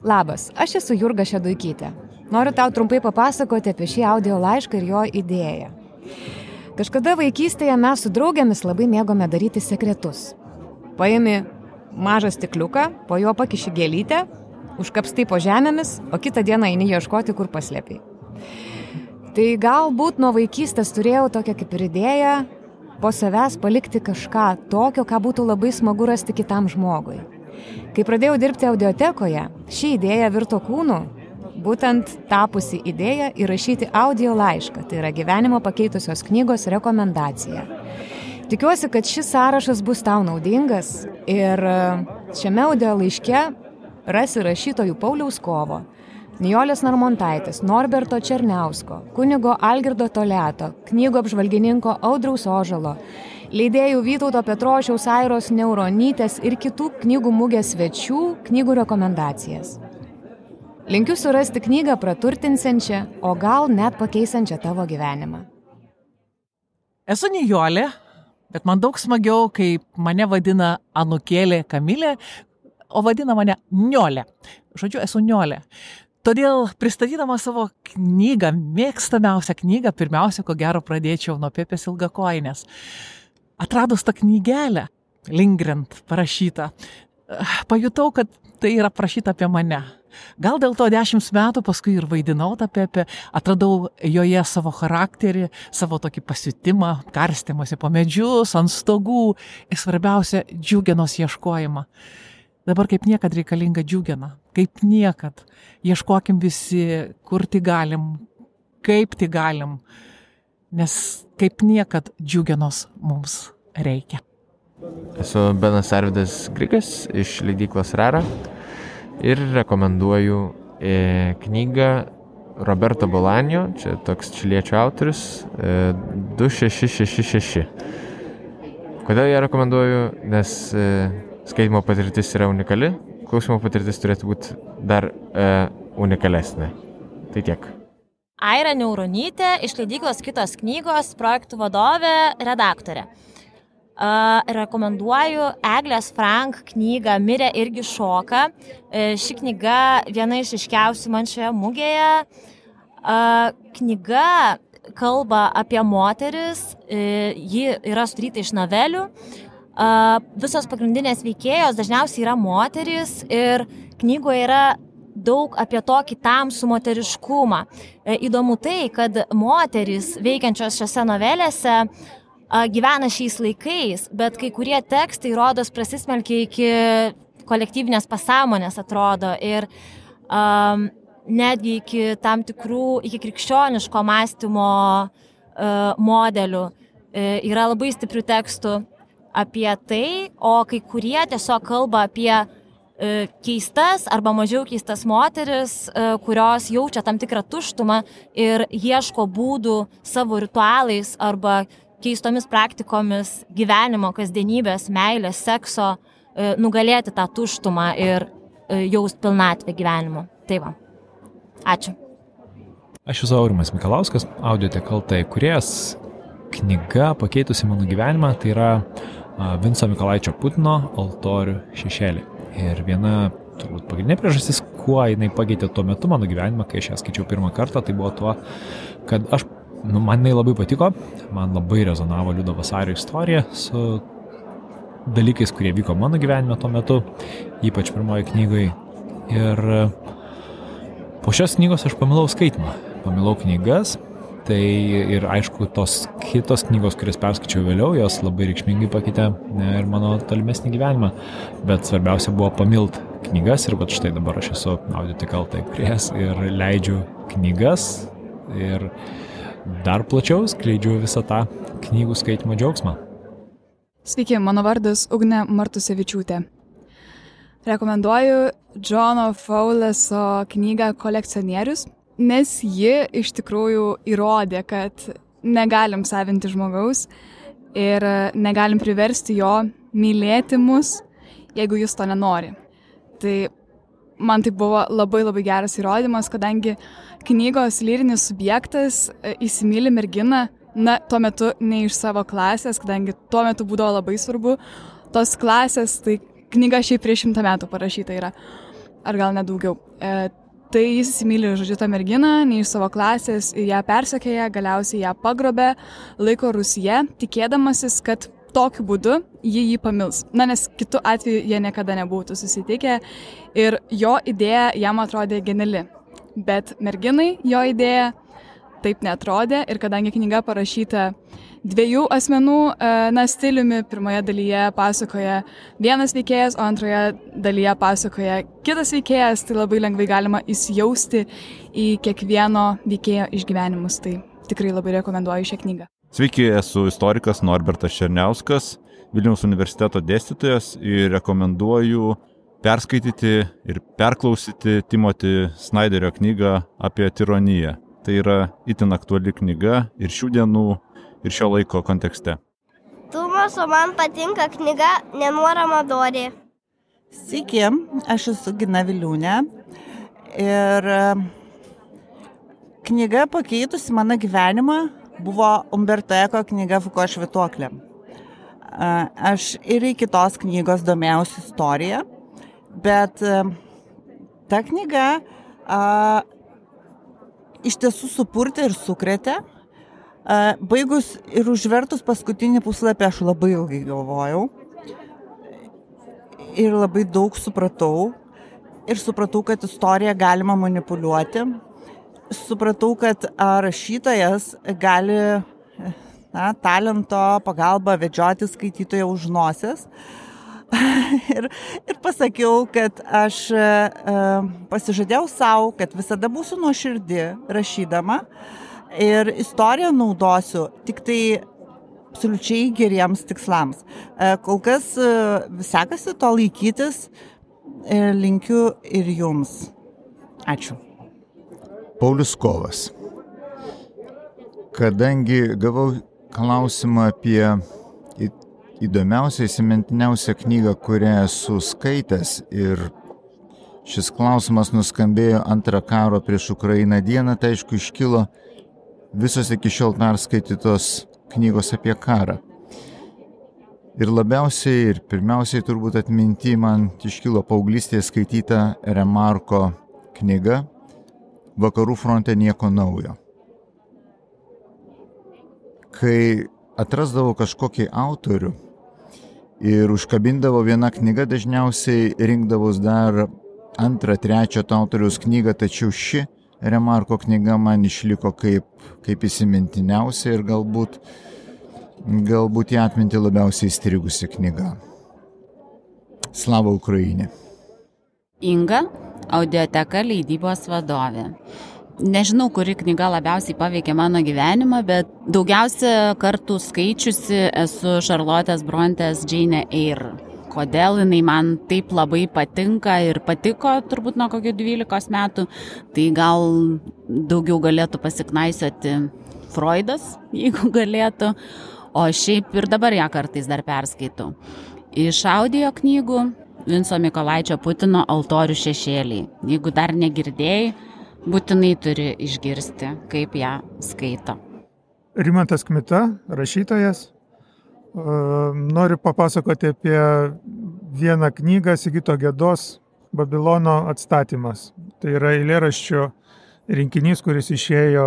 Labas, aš esu Jurga Šeduikytė. Noriu tau trumpai papasakoti apie šį audio laišką ir jo idėją. Kažkada vaikystėje mes su draugėmis labai mėgome daryti sekretus. Paimi mažą stikliuką, po jo pakiši gėlytę, užkapstai po žemėmis, o kitą dieną eini ieškoti, kur paslėpiai. Tai galbūt nuo vaikystės turėjau tokią kaip ir idėją po savęs palikti kažką tokio, ką būtų labai smagu rasti kitam žmogui. Kai pradėjau dirbti audiotekoje, ši idėja virto kūnu, būtent tapusi idėja įrašyti audio laišką, tai yra gyvenimo pakeitusios knygos rekomendacija. Tikiuosi, kad šis sąrašas bus tau naudingas ir e, šiame audio laiške rasi rašytojų Pauliaus Kovo, Nijolės Narmontaitės, Norberto Černiausko, kunigo Algirdo Toleto, knygų apžvalgininko Audraus Ožalo, leidėjų Vytauto Petrošiaus Airos Neuronytės ir kitų knygų mugės svečių knygų rekomendacijas. Linkiu surasti knygą praturtinsiančią, o gal net pakeisančią tavo gyvenimą. Esu Nijolė, bet man daug smagiau, kai mane vadina Anukėlė Kamilė, o vadina mane Niolė. Žodžiu, esu Niolė. Todėl pristatydama savo knygą, mėgstamiausią knygą, pirmiausia, ko gero pradėčiau nuo Pepės ilgakoinės atradus tą knygelę, Lingrent parašytą, pajutau, kad tai yra parašyta apie mane. Gal dėl to dešimt metų paskui ir vaidinau tą Pepę, atradau joje savo charakterį, savo tokį pasiutimą, karstimuose po medžius, ant stogų ir svarbiausia, džiugenos ieškojimą. Dabar kaip niekad reikalinga džiugena, kaip niekad. Ieškokim visi, kur tik galim, kaip tik galim nes kaip niekad džiugenos mums reikia. Esu Benas Arvidas Grigas iš leidyklos Rara ir rekomenduoju e, knygą Roberto Bolanio, čia toks čiliečio autorius, e, 2666. Kodėl ją rekomenduoju? Nes e, skaitimo patirtis yra unikali, klausimo patirtis turėtų būti dar e, unikalesnė. Tai tiek. Aira Neuronytė iš leidyklos kitos knygos, projektų vadovė, redaktorė. Uh, rekomenduoju Eglės Frank knygą Mirė irgi šoka. Uh, ši knyga viena iš iškiausių man šioje mugėje. Uh, knyga kalba apie moteris, uh, ji yra sudaryta iš novelių. Visos pagrindinės veikėjos dažniausiai yra moteris ir knygoje yra daug apie tokį tamsų moteriškumą. E, įdomu tai, kad moteris veikiančios šiose novelėse gyvena šiais laikais, bet kai kurie tekstai rodos prasismelkia iki kolektyvinės pasąmonės atrodo ir um, netgi iki tam tikrų, iki krikščioniško mąstymo uh, modelių. Uh, yra labai stiprių tekstų apie tai, o kai kurie tiesiog kalba apie uh, keistas arba mažiau keistas moteris, e, kurios jaučia tam tikrą tuštumą ir ieško būdų savo ritualais arba keistomis praktikomis gyvenimo, kasdienybės, meilės, sekso e, nugalėti tą tuštumą ir jaust pilnatvę gyvenimo. Tai va. Ačiū. Aš esu Aurimas Mikalauskas, audiotekaltai kuriejas. Knyga pakeitusi mano gyvenimą tai yra Vinco Mikalaičio Putino altorių šešėlį. Ir viena, turbūt pagrindinė priežastis, kuo jinai pakeitė tuo metu mano gyvenimą, kai aš ją skaičiau pirmą kartą, tai buvo tuo, kad aš, nu, man jinai labai patiko, man labai rezonavo Liudo Vasario istorija su dalykais, kurie vyko mano gyvenime tuo metu, ypač pirmoji knygai. Ir po šios knygos aš pamilau skaitimą, pamilau knygas, Tai ir aišku, tos kitos knygos, kurias perskaičiau vėliau, jos labai reikšmingai pakeitė ir mano tolimesnį gyvenimą. Bet svarbiausia buvo pamilt knygas ir bet štai dabar aš esu audiotikal tai priejas ir leidžiu knygas ir dar plačiau skleidžiu visą tą knygų skaitimo džiaugsmą. Sveiki, mano vardas Ugne Martusevičiūtė. Rekomenduoju Džono Fauleso knygą Kolekcionierius nes ji iš tikrųjų įrodė, kad negalim savinti žmogaus ir negalim priversti jo mylėti mus, jeigu jis to nenori. Tai man tai buvo labai labai geras įrodymas, kadangi knygos lyrinis subjektas e, įsimylė merginą, na, tuo metu ne iš savo klasės, kadangi tuo metu būdavo labai svarbu tos klasės, tai knyga šiaip prieš šimtą metų parašyta yra. ar gal net daugiau. E, tai jis įsimylė, žodžiu, tą merginą, ne iš savo klasės, ją persekėja, galiausiai ją pagrobė, laiko Rusija, tikėdamasis, kad tokiu būdu jį jį pamils. Na, nes kitu atveju jie niekada nebūtų susitikę ir jo idėja jam atrodė geniali. Bet merginai jo idėja taip netrodė ir kadangi knyga parašyta dviejų asmenų e, na, stiliumi, pirmoje dalyje pasakoja vienas veikėjas, o antroje dalyje pasakoja kitas veikėjas, tai labai lengvai galima įsijausti į kiekvieno veikėjo išgyvenimus. Tai tikrai labai rekomenduoju šią knygą. Sveiki, esu istorikas Norbertas Černiauskas, Vilniaus universiteto dėstytojas ir rekomenduoju perskaityti ir perklausyti Timothy Snyderio knygą apie tironiją. Tai yra itin aktuali knyga ir šių dienų, ir šio laiko kontekste. Tumas, o man patinka knyga Nenuorama Dorė. Sveiki, aš esu Gina Viliūnė ir e, knyga pakeitusi mano gyvenimą buvo Umberto Eko knyga Fuko švituoklė. Aš ir iki tos knygos domėjausi istoriją, bet ta knyga a, iš tiesų supurtė ir sukretė. Baigus ir užvertus paskutinį puslapį aš labai ilgai galvojau ir labai daug supratau. Ir supratau, kad istoriją galima manipuliuoti, supratau, kad rašytojas gali na, talento pagalba vedžioti skaitytoją už nosies. ir, ir pasakiau, kad aš e, pasižadėjau savo, kad visada būsiu nuoširdi rašydama ir istoriją naudosiu tik tai absoliučiai geriems tikslams. E, kol kas e, sekasi to laikytis ir linkiu ir jums. Ačiū. Paulius Kovas. Kadangi gavau klausimą apie įdomiausią, įsimintiniausią knygą, kurią esu skaitęs ir šis klausimas nuskambėjo antrą karo prieš Ukrainą dieną, tai aišku iškilo visos iki šiol perskaitytos knygos apie karą. Ir labiausiai ir pirmiausiai turbūt atminti man iškilo paauglystėje skaityta Remarko knyga vakarų fronte nieko naujo. Kai atrasdavau kažkokį autorių ir užkabindavo vieną knygą, dažniausiai rinkdavus dar antrą, trečią to autoriaus knygą, tačiau ši Remarko knyga man išliko kaip, kaip įsimintiniausia ir galbūt, galbūt į atmintį labiausiai įstrigusi knyga. Slava Ukrainė. Inga audioteka leidybos vadovė. Nežinau, kuri knyga labiausiai paveikė mano gyvenimą, bet daugiausia kartų skaičiusi esu Šarlotės Brontės Jane Eyre. Kodėl jinai man taip labai patinka ir patiko turbūt nuo kokio 12 metų, tai gal daugiau galėtų pasiknaisioti Freudas, jeigu galėtų, o šiaip ir dabar ją kartais dar perskaitau. Iš audio knygų Vinco Mikolaičio Putino altorių šešėliai. Jeigu dar negirdėjai, būtinai turi išgirsti, kaip ją skaito. Rimantas Kmita, rašytojas. Noriu papasakoti apie vieną knygą Sigito Gėdos Babilono atstatymas. Tai yra eilėraščio rinkinys, kuris išėjo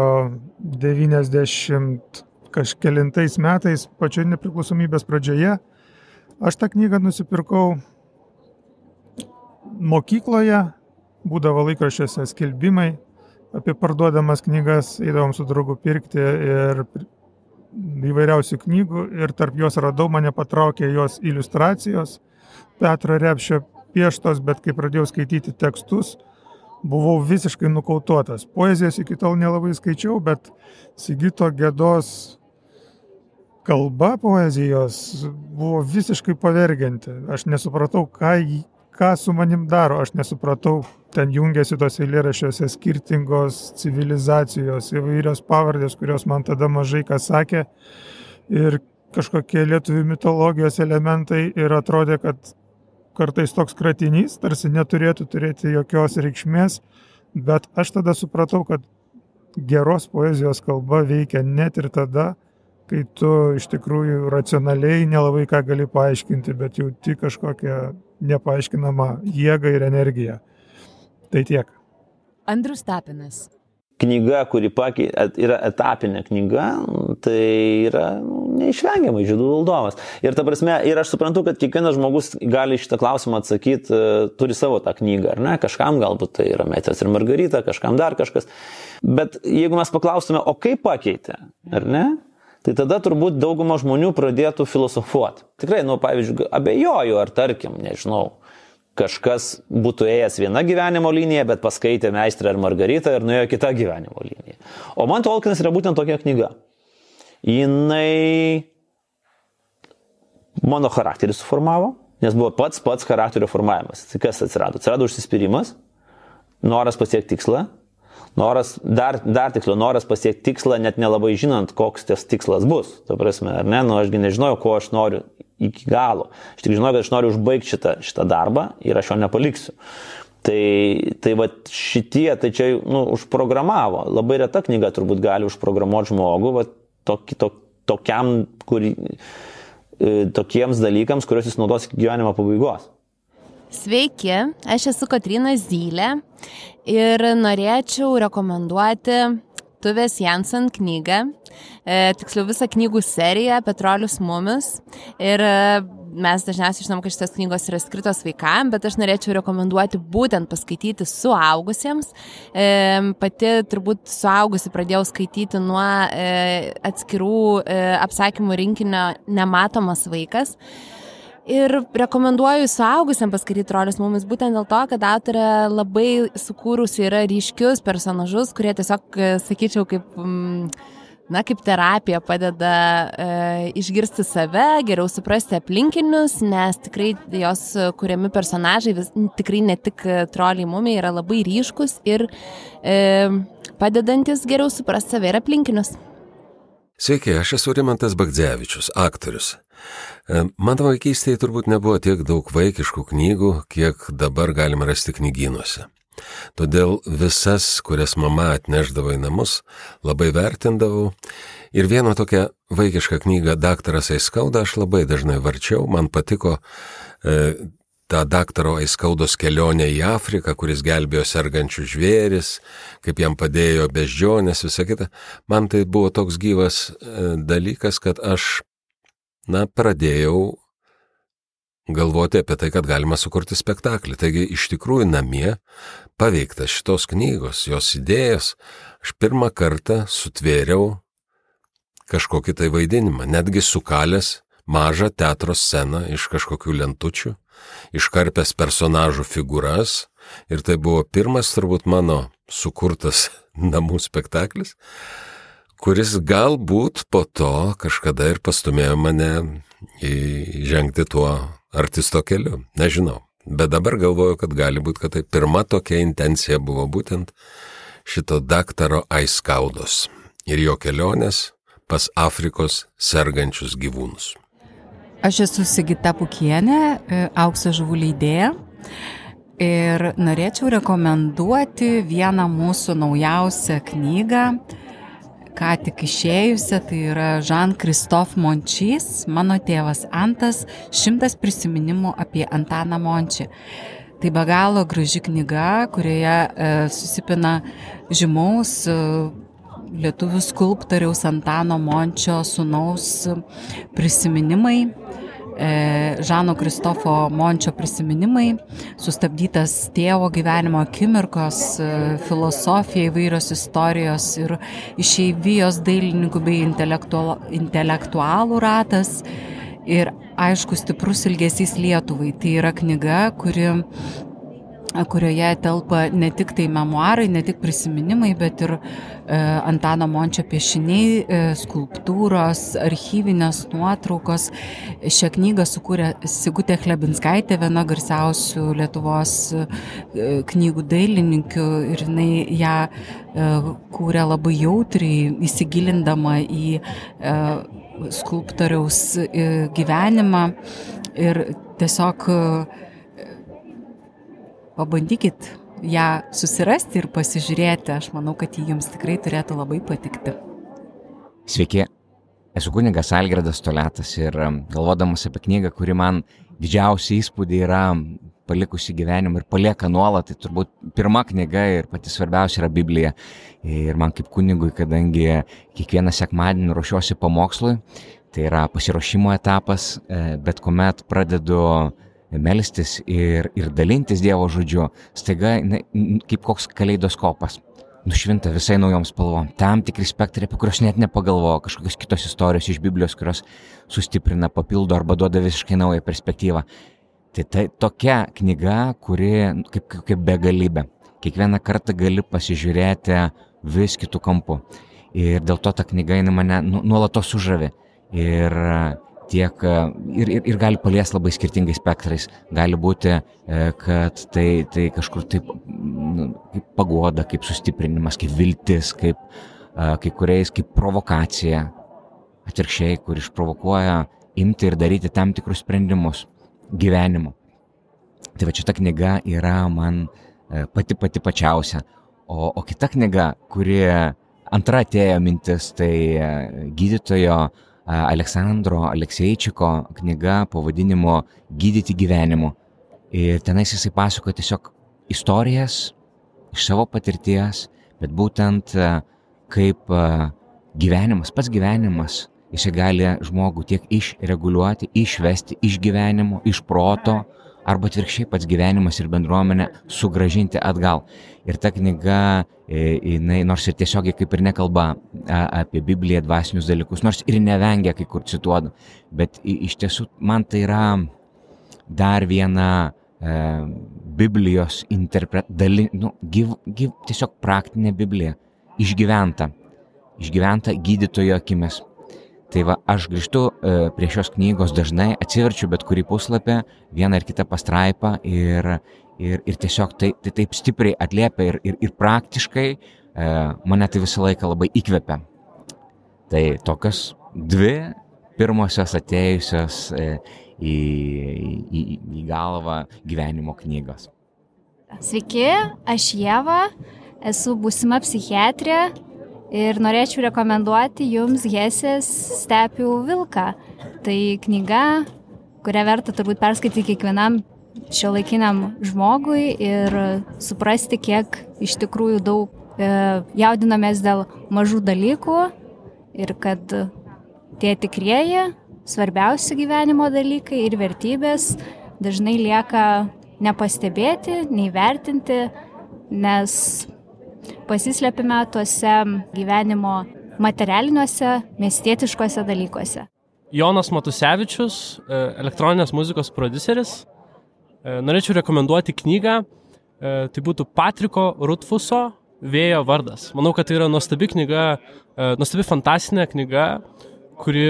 90 kažkelintais metais, pačioje nepriklausomybės pradžioje. Aš tą knygą nusipirkau mokykloje būdavo laikraščiuose skelbimai apie parduodamas knygas, eidavom su draugu pirkti ir įvairiausių knygų ir tarp jos radau, mane patraukė jos iliustracijos, Petro Repšio pieštos, bet kai pradėjau skaityti tekstus, buvau visiškai nukautuotas. Poezijos iki tol nelabai skaičiau, bet Sigito Gėdos kalba poezijos buvo visiškai pavergianti. Aš nesupratau, ką ką su manim daro, aš nesupratau, ten jungiasi tos eilėraščiuose skirtingos civilizacijos, įvairios pavardės, kurios man tada mažai kas sakė. Ir kažkokie lietuvių mitologijos elementai ir atrodė, kad kartais toks kratinys tarsi neturėtų turėti jokios reikšmės, bet aš tada supratau, kad geros poezijos kalba veikia net ir tada, kai tu iš tikrųjų racionaliai nelabai ką gali paaiškinti, bet jauti kažkokią nepaaiškinamą jėgą ir energiją. Tai tiek. Andrius Tapinas. Knyga, kuri pakei, yra etapinė knyga, tai yra nu, neišvengiamai žydų valdovas. Ir ta prasme, ir aš suprantu, kad kiekvienas žmogus gali šitą klausimą atsakyti, e, turi savo tą knygą, ar ne? Kažkam galbūt tai yra Metės ir Margarita, kažkam dar kažkas. Bet jeigu mes paklaustume, o kaip pakeitė, ar ne? Tai tada turbūt dauguma žmonių pradėtų filosofuoti. Tikrai, nu, pavyzdžiui, abejoju, ar tarkim, nežinau, kažkas būtų ėjęs viena gyvenimo linija, bet paskaitė Meistrą ar Margaritą ir nuėjo kita gyvenimo linija. O man Tolkienas yra būtent tokia knyga. Jinai mano charakterį suformavo, nes buvo pats pats charakterio formavimas. Tai kas atsirado? Atsirado užsispyrimas, noras pasiekti tikslą, noras, dar, dar tiksliau, noras pasiekti tikslą, net nelabai žinant, koks tas tikslas bus. Ta prasme, ar ne, nu ašgi nežinojau, ko aš noriu iki galo. Aš tik žinojau, kad aš noriu užbaigti šitą, šitą darbą ir aš jo nepaliksiu. Tai, tai va šitie, tai čia nu, užprogramavo. Labai reta knyga turbūt gali užprogramuoti žmogų, va, tok, tok, tokiam, kurį, tokiems dalykams, kuriuos jis naudos iki gyvenimo pabaigos. Sveiki, aš esu Katrina Zylė ir norėčiau rekomenduoti Tuvės Jansen knygą, e, tiksliau visą knygų seriją Petrolius Mumis. Ir e, mes dažniausiai žinom, kad šitas knygos yra skirtos vaikams, bet aš norėčiau rekomenduoti būtent paskaityti suaugusiems. E, pati turbūt suaugusi pradėjau skaityti nuo e, atskirų e, apsakymų rinkinio Nematomas vaikas. Ir rekomenduoju suaugusiam paskaityti trolius mumis būtent dėl to, kad autorė labai sukūrusi yra ryškius personažus, kurie tiesiog, e, sakyčiau, kaip, mm, na, kaip terapija padeda e, išgirsti save, geriau suprasti aplinkinius, nes tikrai jos kuriami personažai, vis, tikrai ne tik troliai mumiai, yra labai ryškus ir e, padedantis geriau suprasti save ir aplinkinius. Sveiki, aš esu Rimantas Bagdzevičius, aktorius. E, mano vaikystėje turbūt nebuvo tiek daug vaikiškų knygų, kiek dabar galima rasti knygynuose. Todėl visas, kurias mama atneždavo į namus, labai vertindavau. Ir vieną tokią vaikišką knygą Daktaras Aiskauda aš labai dažnai varčiau, man patiko e, ta daktaro Aiskaudos kelionė į Afriką, kuris gelbėjo sergančių žvėris, kaip jam padėjo beždžionės, visa kita. Man tai buvo toks gyvas e, dalykas, kad aš na, pradėjau galvoti apie tai, kad galima sukurti spektaklį. Taigi iš tikrųjų namie paveiktas šitos knygos, jos idėjas, aš pirmą kartą sutvėriau kažkokį tai vaidinimą, netgi sukalęs mažą teatro sceną iš kažkokių lentučių, iškarpęs personažų figūras ir tai buvo pirmas turbūt mano sukurtas namų spektaklis, kuris galbūt po to kažkada ir pastumėjo mane žengti tuo artisto keliu. Nežinau. Bet dabar galvoju, kad gali būti, kad tai pirma tokia intencija buvo būtent šito daktaro Aiskaudos ir jo kelionės pas Afrikos sergančius gyvūnus. Aš esu Sigita Pukienė, e, aukso žuvų leidėja. Ir norėčiau rekomenduoti vieną mūsų naujausią knygą ką tik išėjusią, tai yra Jean-Christophe Mončys, mano tėvas Antas, šimtas prisiminimų apie Antaną Mončį. Tai be galo graži knyga, kurioje e, susipina žymaus e, lietuvių skulptoriaus Antano Mončio sunaus prisiminimai Žano Kristofo Mončio prisiminimai, sustabdytas tėvo gyvenimo akimirkos, e, filosofija, įvairios istorijos ir išeivijos dailininkų bei intelektualų ratas ir aišku stiprus ilgesys Lietuvai. Tai yra knyga, kuri kurioje telpa ne tik tai memoarai, ne tik prisiminimai, bet ir e, Antano Mončio piešiniai, e, skulptūros, archyvinės nuotraukos. Šią knygą sukūrė Sigutė Klebinskaitė, viena garsiausių Lietuvos e, knygų dailininkių ir jinai ją e, kūrė labai jautriai, įsigilindama į e, skulptoriaus e, gyvenimą ir tiesiog e, pabandykit ją susirasti ir pasižiūrėti. Aš manau, kad ji jums tikrai turėtų labai patikti. Sveiki, esu kunigas Algirdas Toletas ir um, galvodamas apie knygą, kuri man didžiausią įspūdį yra palikusi gyvenimą ir palieka nuolat, tai turbūt pirma knyga ir pati svarbiausia yra Biblija. Ir man kaip kunigui, kadangi kiekvieną sekmadienį ruošiuosi pamokslui, tai yra pasiruošimo etapas, e, bet kuomet pradedu melstis ir, ir dalintis Dievo žodžiu, staiga ne, kaip koks kaleidoskopas nušvinta visai naujom spalvom. Tam tikri spektrai, apie kuriuos net nepagalvoju, kažkokios kitos istorijos iš Biblijos, kurios sustiprina, papildo arba duoda visiškai naują perspektyvą. Tai tai tokia knyga, kuri kaip, kaip begalybė. Kiekvieną kartą gali pasižiūrėti vis kitų kampų. Ir dėl to ta knyga mane nu, nuolatos sužavi. Ir tiek ir, ir, ir gali palies labai skirtingais spektrais. Gali būti, e, kad tai, tai kažkur taip nu, kaip pagoda, kaip sustiprinimas, kaip viltis, kaip kai kuriais kaip provokacija. Atvirkščiai, kur išprovokuoja imti ir daryti tam tikrus sprendimus gyvenimu. Tai va šita knyga yra man e, pati pati pačiausia. O, o kita knyga, kuri antra atėjo mintis, tai e, gydytojo Aleksandro Alekseičiko knyga pavadinimu Gydyti gyvenimu. Ir tenais jisai pasakoja tiesiog istorijas iš savo patirties, bet būtent kaip gyvenimas, pats gyvenimas, jisai gali žmogų tiek išreguliuoti, išvesti iš gyvenimo, iš proto, arba atvirkščiai pats gyvenimas ir bendruomenė sugražinti atgal. Ir ta knyga, e, jinai, nors ir tiesiogiai kaip ir nekalba apie Bibliją, dvasinius dalykus, nors ir nevengia kai kur cituodu, bet iš tiesų man tai yra dar viena e, Biblijos interpretacija, nu, gyv, gyv, tiesiog praktinė Biblija, išgyventa, išgyventa gydytojo akimis. Tai va, aš grįžtu e, prie šios knygos dažnai, atsiverčiu bet kurį puslapį, vieną ar kitą pastraipą ir, ir, ir tiesiog tai, tai taip stipriai atliepia ir, ir, ir praktiškai e, mane tai visą laiką labai įkvepia. Tai tokios dvi pirmosios atėjusios e, į, į, į galvą gyvenimo knygos. Sveiki, aš Jėva, esu būsima psichiatrė ir norėčiau rekomenduoti jums Hesės stepių vilką. Tai knyga, kurią verta turbūt perskaityti kiekvienam šio laikiniam žmogui ir suprasti, kiek iš tikrųjų daug e, jaudinamės dėl mažų dalykų ir kad tie tikrieji, svarbiausi gyvenimo dalykai ir vertybės dažnai lieka nepastebėti, neįvertinti, nes pasislepime tuose gyvenimo materialiniuose, miestietiškose dalykuose. Jonas Matusevičius, e, elektroninės muzikos produceris. E, norėčiau rekomenduoti knygą. E, tai būtų Patriko Rutfuso Vėjo vardas. Manau, kad tai yra nuostabi knyga, nuostabi fantastinė knyga, kuri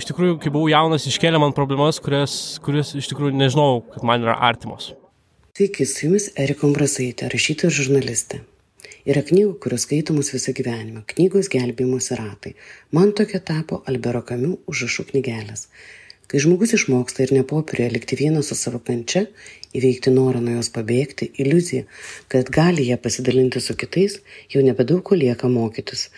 iš tikrųjų, kai buvau jaunas, iškėlė man problemas, kurias, kurias iš tikrųjų nežinau, kad man yra artimos. Sveiki, su jumis Erika Umbrasaitė, rašytoja ir žurnalistė. Yra knygų, kurios skaitomos visą gyvenimą. Knygos gelbėjimuose ratai. Man tokia tapo Albero Kamių užrašų knygelės. Kai žmogus išmoksta ir nepopirėje likti vienas su savo kančia, įveikti norą nuo jos pabėgti, iliuziją, kad gali ją pasidalinti su kitais, jau nebedaug ko lieka mokytis.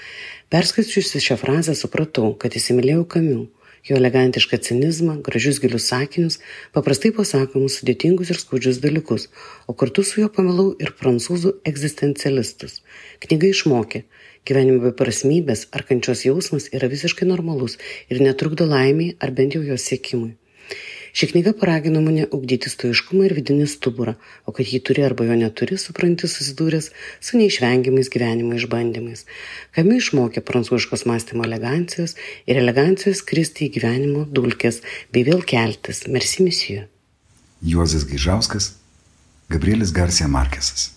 Perskaičiusi šią frazę supratau, kad įsimylėjau Kamių jo elegantišką cinizmą, gražius gilius sakinius, paprastai pasakomus sudėtingus ir skaudžius dalykus, o kartu su juo pamilau ir prancūzų egzistencialistus. Knyga išmokė, gyvenimo beprasmybės ar kančios jausmas yra visiškai normalus ir netrukdo laimiai ar bent jau jos siekimui. Ši knyga paragino mane ugdyti stoiškumą ir vidinį stuburą, o kad jį turi arba jo neturi, supranti susidūręs su neišvengiamais gyvenimo išbandymais. Kami išmokė prancūziškos mąstymo elegancijos ir elegancijos kristi į gyvenimo dulkės bei vėl keltis. Merci, misijų. Juozas Gaižauskas, Gabrielis Garcia Markesas.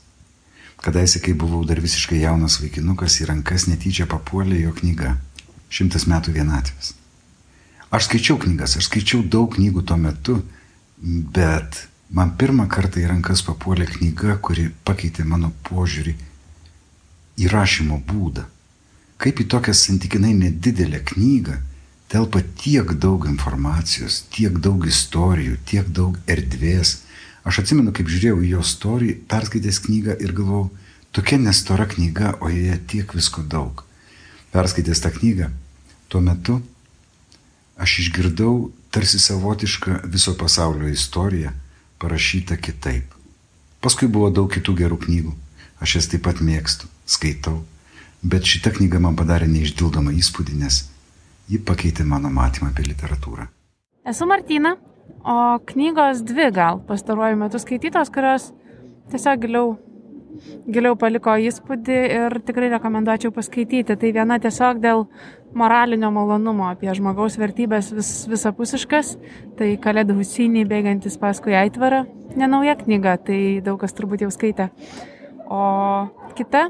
Kadaise, kai buvau dar visiškai jaunas vaikinukas, į rankas netyčia papuolė jo knyga - Šimtas metų vienatvės. Aš skaičiau knygas, aš skaičiau daug knygų tuo metu, bet man pirmą kartą į rankas papuolė knyga, kuri pakeitė mano požiūrį į rašymo būdą. Kaip į tokią santykinai nedidelę knygą telpa tiek daug informacijos, tiek daug istorijų, tiek daug erdvės. Aš atsimenu, kaip žiūrėjau į jo istoriją, perskaitęs knygą ir galvojau, tokia nestora knyga, o joje tiek visko daug. Perskaitęs tą knygą, tuo metu aš išgirdau tarsi savotišką viso pasaulio istoriją, parašyta kitaip. Paskui buvo daug kitų gerų knygų. Aš jas taip pat mėgstu, skaitau. Bet šita knyga man padarė neišdildomą įspūdį, nes ji pakeitė mano matymą apie literatūrą. Esu Martina, o knygos dvi gal pastaruoju metu skaitytos, kurios tiesiog giliau, giliau paliko įspūdį ir tikrai rekomenduočiau paskaityti. Tai viena tiesiog dėl moralinio malonumo apie žmogaus vertybės vis, visapusiškas, tai Kalėdų Husinį bėgantis paskui Aitvarą, nenauja knyga, tai daug kas turbūt jau skaitė. O kita,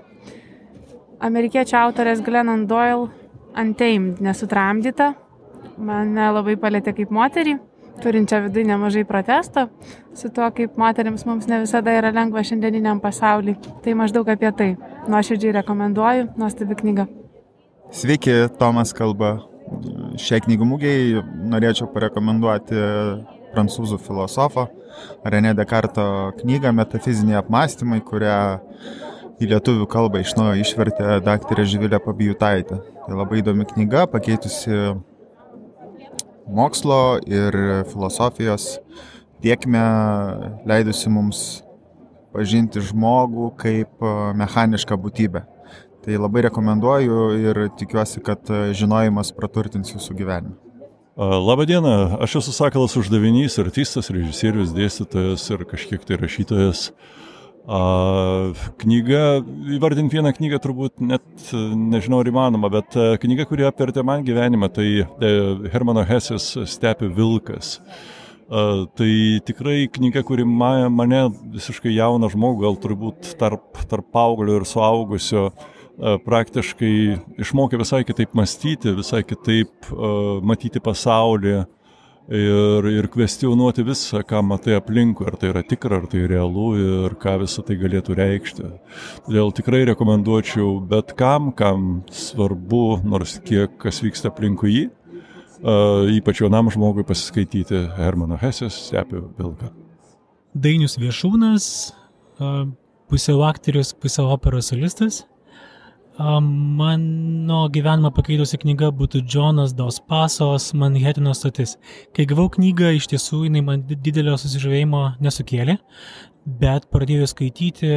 amerikiečių autorės Glennon Doyle Untamed, nesutramdyta, mane labai palėtė kaip moterį, turinčią viduje nemažai protesto, su tuo, kaip moteriams mums ne visada yra lengva šiandieniniam pasauliu. Tai maždaug apie tai. Nuoširdžiai rekomenduoju, nuostabi knyga. Sveiki, Tomas kalba. Šiai knygų mūgiai norėčiau parekomenduoti prancūzų filosofo René Descartes knygą Metafiziniai apmąstymai, kurią į lietuvių kalbą iš naujo išvertė daktarė Živilė Pabijutaitė. Tai labai įdomi knyga, pakeitusi mokslo ir filosofijos tiekme, leidusi mums pažinti žmogų kaip mechanišką būtybę. Tai labai rekomenduoju ir tikiuosi, kad žinojimas praturtins jūsų gyvenimą. Labą dieną, aš esu Sakalas uždavinys, artistas, režisierius, dėstytojas ir kažkiek tai rašytojas. A, knyga, įvardinti vieną knygą turbūt net nežinau ar įmanoma, bet knyga, kuri apvertė man gyvenimą, tai e, Hermano Hesės Stepių Vilkas. A, tai tikrai knyga, kuri ma, mane visiškai jauną žmogų, gal turbūt tarp, tarp paauglio ir suaugusio, a, praktiškai išmokė visai kitaip mąstyti, visai kitaip matyti pasaulį ir, ir kvestionuoti visą, ką matai aplinkui, ar tai yra tikra, ar tai realu ir ką visą tai galėtų reikšti. Todėl tikrai rekomenduočiau bet kam, kam svarbu, nors kiek kas vyksta aplinkui jį, uh, ypač jaunam žmogui pasiskaityti Hermano Hesės Stepių Vilką. Dainius Viešūnas, uh, pusiau aktorius, pusiau operos solistas. Mano gyvenimą pakeitusi knyga būtų Džonas Dos Pasos Manhattano stotis. Kai gavau knygą, iš tiesų jinai man didelio susižavėjimo nesukėlė, bet pradėjus skaityti,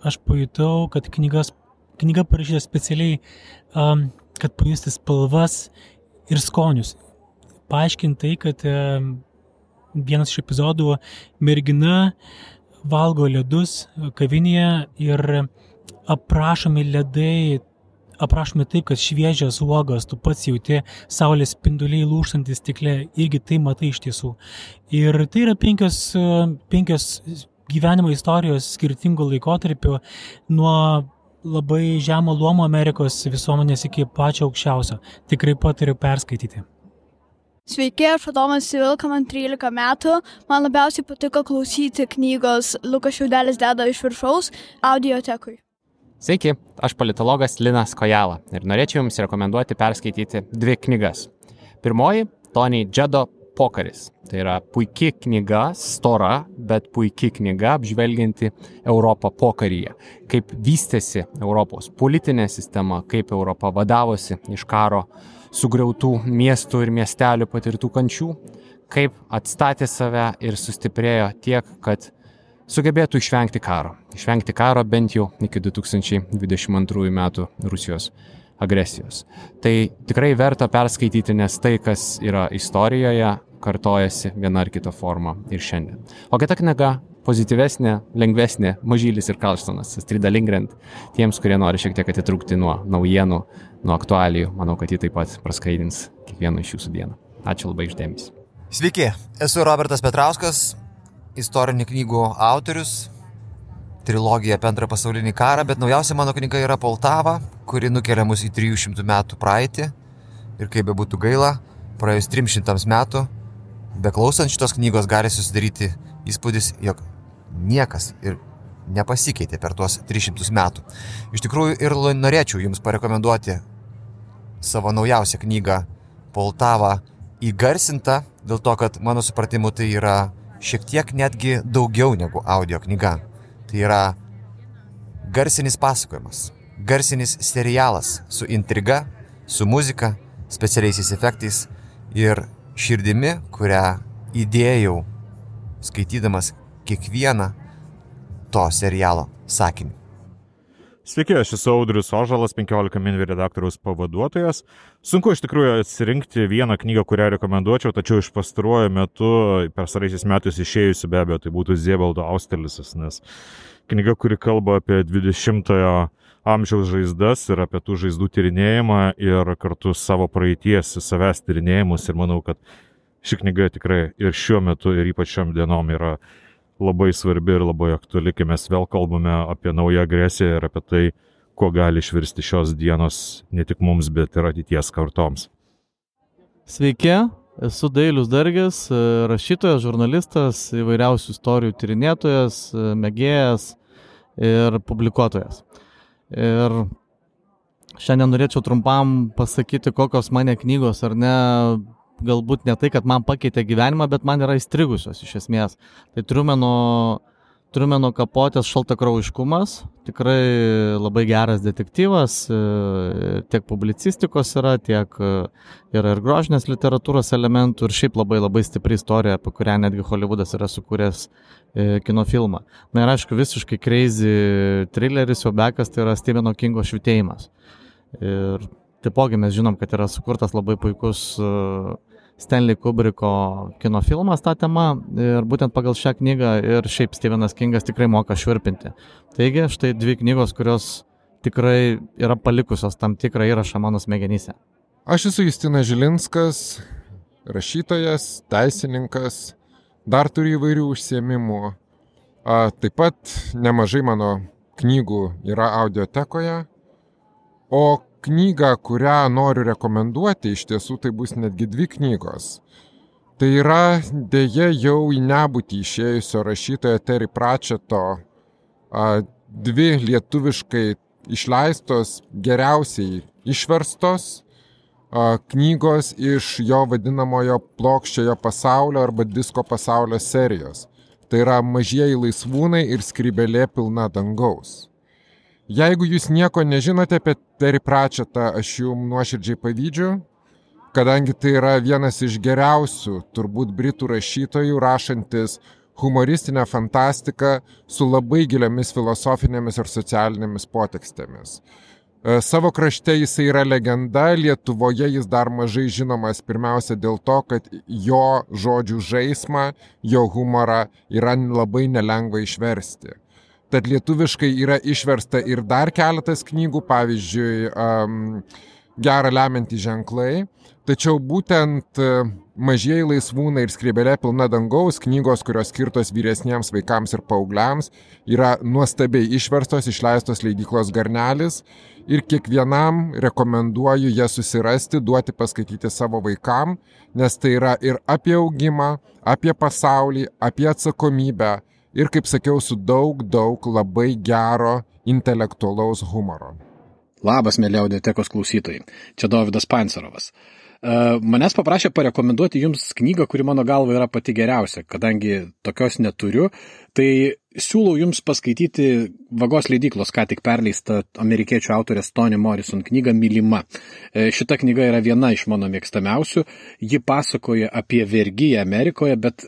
aš pajutau, kad knygas, knyga parašyta specialiai, um, kad pajusti spalvas ir skonius. Paaiškintai, kad um, vienas iš epizodų mergina valgo ledus kavinėje ir aprašomi ledai, aprašomi taip, kad šviežias uogas, tu pats jauti saulės spinduliai lūštantis stikle, irgi tai matai iš tiesų. Ir tai yra penkios, penkios gyvenimo istorijos skirtingų laikotarpių nuo labai žemo luomo Amerikos visuomenės iki pačio aukščiausio. Tikrai patariu perskaityti. Sveiki, aš Adomas Vilka, man 13 metų. Man labiausiai patiko klausyti knygos Lukas Šiaudelis deda iš viršaus audiotekui. Sveiki, aš politologas Linas Kojala ir norėčiau Jums rekomenduoti perskaityti dvi knygas. Pirmoji - Tony Džedo Pokaris. Tai yra puikia knyga, stora, bet puikia knyga apžvelgianti Europą pokaryje. Kaip vystėsi Europos politinė sistema, kaip Europa vadavosi iš karo sugriautų miestų ir miestelių patirtų kančių, kaip atstatė save ir sustiprėjo tiek, kad sugebėtų išvengti karo. Išvengti karo bent jau iki 2022 metų Rusijos agresijos. Tai tikrai verta perskaityti, nes tai, kas yra istorijoje, kartojasi viena ar kita forma ir šiandien. O kita knyga pozityvesnė, lengvesnė, mažylis ir Kalstonas, Strida Lingrent, tiems, kurie nori šiek tiek atitrūkti nuo naujienų, nuo aktualijų, manau, kad ji taip pat praskaidins kiekvieno iš jūsų dieną. Ačiū labai išdėmesi. Sveiki, esu Robertas Petrauskas, istorinių knygų autorius, trilogija apie antrą pasaulinį karą, bet naujausia mano knyga yra Poltava, kuri nukelia mus į 300 metų praeitį. Ir kaip be būtų gaila, praėjus 300 metų, beklausant šitos knygos gali susidaryti įspūdis, jog niekas ir nepasikeitė per tuos 300 metų. Iš tikrųjų ir norėčiau Jums parekomenduoti savo naujausią knygą Poltava įgarsintą, dėl to, kad mano supratimu tai yra šiek tiek netgi daugiau negu audio knyga. Tai yra garsinis pasakojimas, garsinis serialas su intriga, su muzika, specialiaisiais efektais ir širdimi, kurią įdėjau skaitydamas kiekvieną to serialo sakinį. Sveiki, aš esu Audrius Ožalas, 15 min redaktoriaus pavaduotojas. Sunku iš tikrųjų atsirinkti vieną knygą, kurią rekomenduočiau, tačiau iš pastaruoju metu, per saraisiais metais išėjusi be abejo, tai būtų Ziebaldo Austelisas, nes knyga, kuri kalba apie 20-ojo amžiaus žaizdas ir apie tų žaizdų tyrinėjimą ir kartu savo praeities, savęs tyrinėjimus ir manau, kad ši knyga tikrai ir šiuo metu ir ypač šiom dienom yra labai svarbi ir labai aktuali, kai mes vėl kalbame apie naują agresiją ir apie tai, kuo gali išvirsti šios dienos ne tik mums, bet ir ateities kartoms. Sveiki, esu Dailius Dargis, rašytojas, žurnalistas, įvairiausių istorijų tyrinėtojas, mėgėjas ir publikuotojas. Ir šiandien norėčiau trumpam pasakyti, kokios mane knygos ar ne galbūt ne tai, kad man pakeitė gyvenimą, bet man yra įstrigusios iš esmės. Tai Trumeno, Trumeno kapotės šaltakraujiškumas, tikrai labai geras detektyvas, e, tiek publicistikos yra, tiek e, yra ir grožinės literatūros elementų ir šiaip labai labai stipri istorija, apie kurią netgi Hollywoodas yra sukūręs e, kino filmą. Na ir aišku, visiškai crazy thrilleris, jo bekas tai yra Stepheno Kingo švitėjimas. Ir taipogi mes žinom, kad yra sukurtas labai puikus uh, Stanley Kubriko kino filmas tą temą ir būtent pagal šią knygą ir šiaip Stevenas Kingas tikrai moka švirpinti. Taigi, štai dvi knygos, kurios tikrai yra palikusios tam tikrą įrašą mano smegenyse. Aš esu Justinas Žilinskas, rašytojas, teisininkas, dar turiu įvairių užsiemimų. A, taip pat nemažai mano knygų yra audiotekoje, o knygą, kurią noriu rekomenduoti, iš tiesų tai bus netgi dvi knygos. Tai yra dėje jau į nebūtį išėjusio rašytojo Terry Pratcheto dvi lietuviškai išleistos, geriausiai išverstos knygos iš jo vadinamojo plokščiojo pasaulio arba disko pasaulio serijos. Tai yra mažieji laisvūnai ir skrybelė pilna dangaus. Jeigu jūs nieko nežinote apie Terry Pratchettą, aš jums nuoširdžiai pavydžiu, kadangi tai yra vienas iš geriausių, turbūt britų rašytojų, rašantis humoristinę fantastiką su labai giliamis filosofinėmis ir socialinėmis potekstėmis. E, savo krašte jisai yra legenda, Lietuvoje jis dar mažai žinomas pirmiausia dėl to, kad jo žodžių žaismą, jo humorą yra labai nelengva išversti. Tad lietuviškai yra išversta ir dar keletas knygų, pavyzdžiui, um, gerą lemiantį ženklai. Tačiau būtent e, mažieji laisvūnai ir skrybelė pilna dangaus knygos, kurios skirtos vyresniems vaikams ir paaugliams, yra nuostabiai išverstos, išleistos leidyklos Garnelis ir kiekvienam rekomenduoju jas susirasti, duoti paskaityti savo vaikam, nes tai yra ir apie augimą, apie pasaulį, apie atsakomybę, ir, kaip sakiau, su daug, daug labai gero intelektualaus humoro. Labas, mėly audiotekos klausytojai. Čia Davidas Pancerovas. E, manęs paprašė parekomenduoti jums knygą, kuri mano galva yra pati geriausia, kadangi tokios neturiu, tai siūlau jums paskaityti Vagos leidyklos, ką tik perleista amerikiečių autorės Tony Morrison knyga Mylima. E, šita knyga yra viena iš mano mėgstamiausių. Ji pasakoja apie vergyją Amerikoje, bet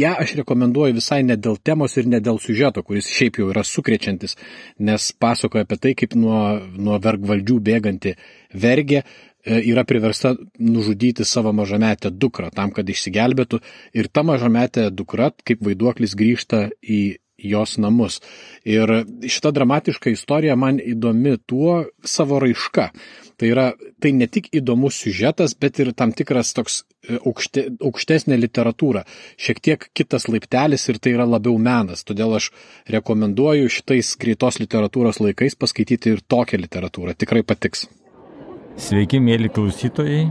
ją aš rekomenduoju visai ne dėl temos ir ne dėl siužeto, kuris šiaip jau yra sukrečiantis, nes pasakoja apie tai, kaip nuo, nuo vergvaldžių bėganti vergė E, yra priversta nužudyti savo mažametę dukrą tam, kad išsigelbėtų ir ta mažametė dukra kaip vaiduoklis grįžta į jos namus. Ir šita dramatiška istorija man įdomi tuo savo raiška. Tai yra, tai ne tik įdomus siužetas, bet ir tam tikras toks e, aukšte, aukštesnė literatūra. Šiek tiek kitas laiptelis ir tai yra labiau menas. Todėl aš rekomenduoju šitais greitos literatūros laikais paskaityti ir tokią literatūrą. Tikrai patiks. Sveiki, mėly klausytojai,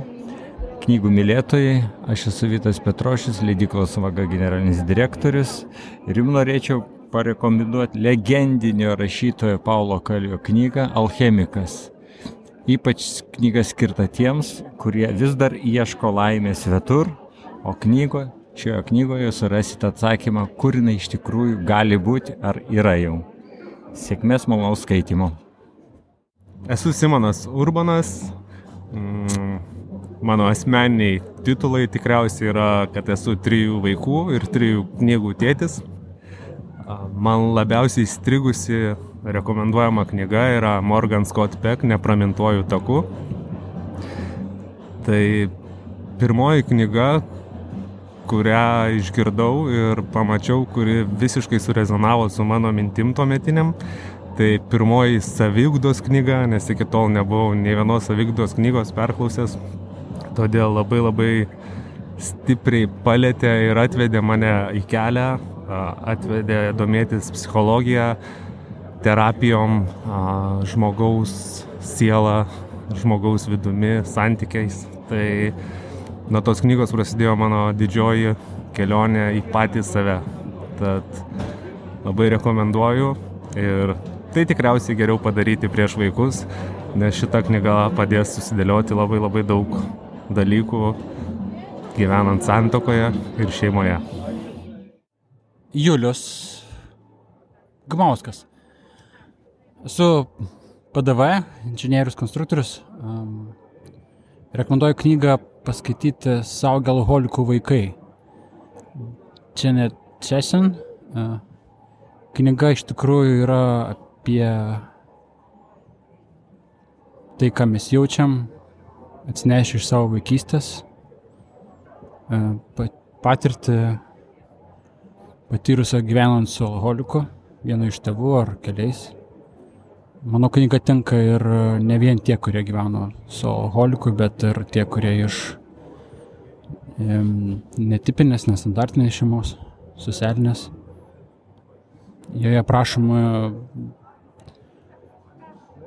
knygų mylėtojai. Aš esu Vytas Petrošis, leidyklos vaga generalinis direktorius ir jums norėčiau parekomenduoti legendinio rašytojo Paulo Kalio knygą Alchemikas. Ypač knyga skirta tiems, kurie vis dar ieško laimės svetur, o knygo, šioje knygoje surasite atsakymą, kur jinai iš tikrųjų gali būti ar yra jau. Sėkmės malonaus skaitimo. Esu Simonas Urbanas. Mm, mano asmeniniai titulai tikriausiai yra, kad esu trijų vaikų ir trijų knygų tėtis. Man labiausiai įstrigusi rekomenduojama knyga yra Morgan Scott Peck Nepramintuoju taku. Tai pirmoji knyga, kurią išgirdau ir pamačiau, kuri visiškai surezonavo su mano mintim tuometiniam. Tai pirmoji savigdos knyga, nes iki tol nebuvau nei vienos savigdos knygos perklausęs. Todėl labai labai stipriai palėtė ir atvedė mane į kelią, atvedė domėtis psichologiją, terapijom, žmogaus sielą, žmogaus vidumi, santykiais. Tai nuo tos knygos prasidėjo mano didžioji kelionė į patį save. Tad labai rekomenduoju ir tai tikriausiai geriau padaryti prieš vaikus, nes šita knyga padės susidėlioti labai labai daug dalykų gyvenant santokoje ir šeimoje. Julius Gmauskas. Esu PDV, inžinierius konstruktorius. Um, rekomenduoju knygą paskaityti Saugia alkoholikų vaikai. Janet Chesson. Uh, knyga iš tikrųjų yra apie tai, ką mes jaučiam, atsinešę iš savo vaikystės, patirtį patyrusio gyvenant su alkoholiku, vienu iš tėvų ar keliais. Mano knyga tinka ir ne vien tie, kurie gyveno su alkoholiku, bet ir tie, kurie iš netipinės, nestandartinės šeimos, socialinės. Joje prašoma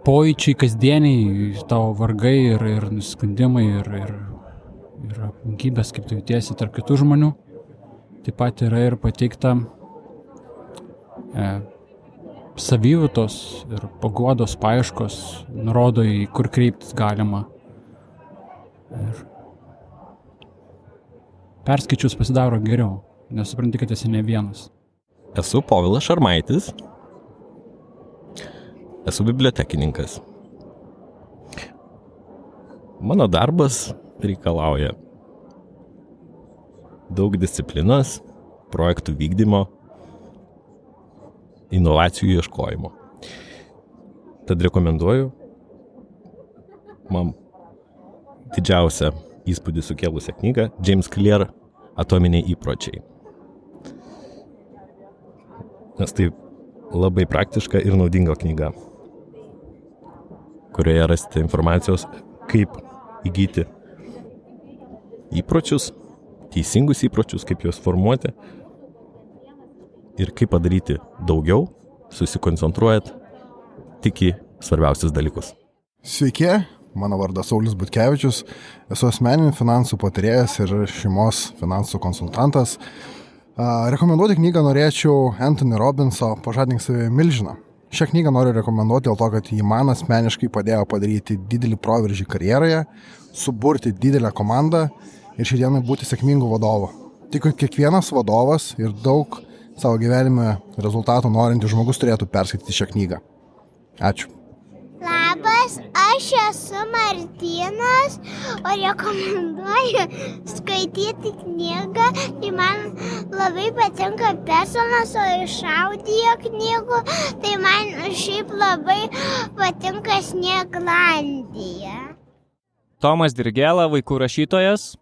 pojūčiai kasdieniai, tavo vargai ir, ir nusiskundimai ir, ir, ir aplinkybės, kaip tu jautiesi tarp kitų žmonių. Taip pat yra ir pateikta e, savijutos ir paguodos paieškos, nurodo į kur kreiptis galima. Ir perskaičius pasidaro geriau, nes supranti, kad esi ne vienas. Esu Povilas Šarmaitis, esu bibliotekininkas. Mano darbas reikalauja daug disciplinos, projektų vykdymo, inovacijų ieškojimo. Tad rekomenduoju man didžiausią įspūdį sukėlusią knygą James Clear Atominiai įpročiai. Nes tai labai praktiška ir naudinga knyga, kurioje rasite informacijos, kaip įgyti įpročius, teisingus įpročius, kaip juos formuoti ir kaip padaryti daugiau, susikoncentruojat tik į svarbiausius dalykus. Sveiki, mano vardas Saulis Butkevičius, esu asmeninių finansų patarėjas ir šeimos finansų konsultantas. Rekomenduoti knygą norėčiau Anthony Robinso Pažadink save milžiną. Šią knygą noriu rekomenduoti dėl to, kad ji man asmeniškai padėjo padaryti didelį proveržį karjeroje, suburti didelę komandą ir šiandieną būti sėkmingu vadovu. Tik kiekvienas vadovas ir daug savo gyvenime rezultatų norintis žmogus turėtų perskaityti šią knygą. Ačiū. Labas, aš esu Martinas, o rekomenduoju skaityti knygą. Tai man labai patinka personas, o iš audio knygų, tai man šiaip labai patinka Snieglandija. Tomas Dirgela, vaikų rašytojas.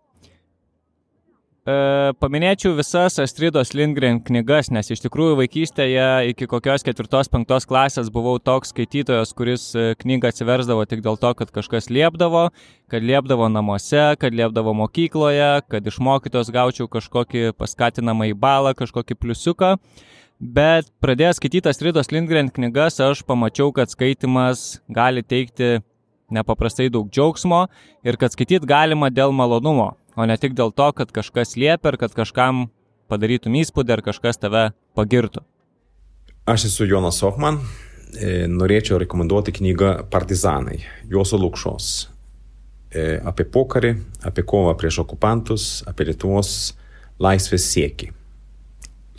E, paminėčiau visas Astridos Lindgren knygas, nes iš tikrųjų vaikystėje iki kokios ketvirtos, penktos klasės buvau toks skaitytojas, kuris e, knygą atsiversdavo tik dėl to, kad kažkas liepdavo, kad liepdavo namuose, kad liepdavo mokykloje, kad iš mokytos gaučiau kažkokį paskatinamą į balą, kažkokį pliusiuką. Bet pradėjęs skaityti Astridos Lindgren knygas, aš pamačiau, kad skaitimas gali teikti nepaprastai daug džiaugsmo ir kad skaityti galima dėl malonumo o ne tik dėl to, kad kažkas liepia ir kad kažkam padarytum įspūdį ar kažkas tave pagirtų. Aš esu Jonas Ochman, e, norėčiau rekomenduoti knygą Partizanai, Juozo Lukšos. E, apie pokarį, apie kovą prieš okupantus, apie Lietuvos laisvės siekį.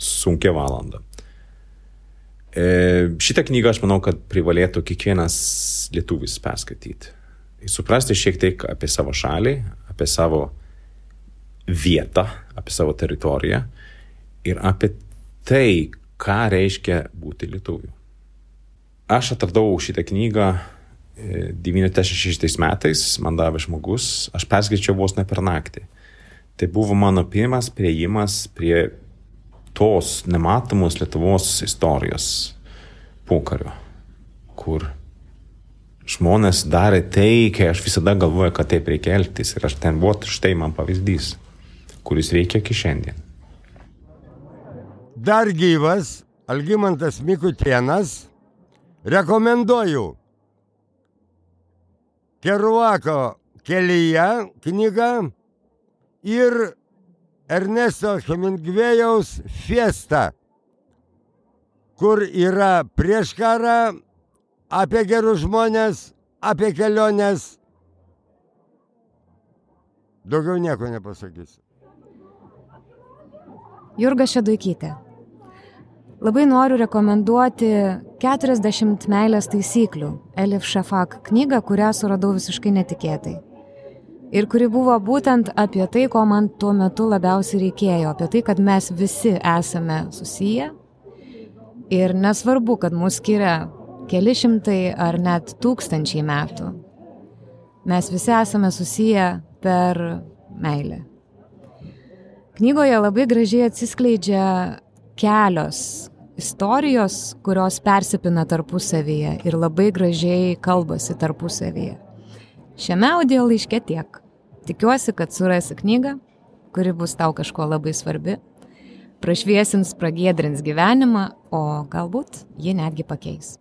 Sunkia valanda. E, šitą knygą aš manau, kad privalėtų kiekvienas lietuvis perskaityti. Suprasti šiek tiek apie savo šalį, apie savo vietą, apie savo teritoriją ir apie tai, ką reiškia būti lietuviu. Aš atradau šitą knygą 96 metais, man davė žmogus, aš perskaičiau vos ne per naktį. Tai buvo mano pirmas prieimas prie tos nematomos Lietuvos istorijos pokario, kur žmonės darė tai, kai aš visada galvoju, kad taip reikia elgtis. Ir aš ten buvo štai man pavyzdys, kuris veikia iki šiandien. Dar gyvas Algymantas Mikutienas. Rekomenduoju Keruako kelyje knygą ir Ernesto Hemingvėjaus Fiesta, kur yra prieš karą, apie gerus žmonės, apie keliones. Daugiau nieko nepasakysiu. Jurga Šeduikytė. Labai noriu rekomenduoti 40 meilės taisyklių Elif Šafak knygą, kurią suradau visiškai netikėtai. Ir kuri buvo būtent apie tai, ko man tuo metu labiausiai reikėjo, apie tai, kad mes visi esame susiję. Ir nesvarbu, kad mus skiria keli šimtai ar net tūkstančiai metų. Mes visi esame susiję per meilę. Knygoje labai gražiai atsiskleidžia kelios istorijos, kurios persipina tarpusavyje ir labai gražiai kalbasi tarpusavyje. Šiame audio laiške tiek. Tikiuosi, kad surasi knygą, kuri bus tau kažko labai svarbi, prašviesins, pragėdrins gyvenimą, o galbūt ji netgi pakeis.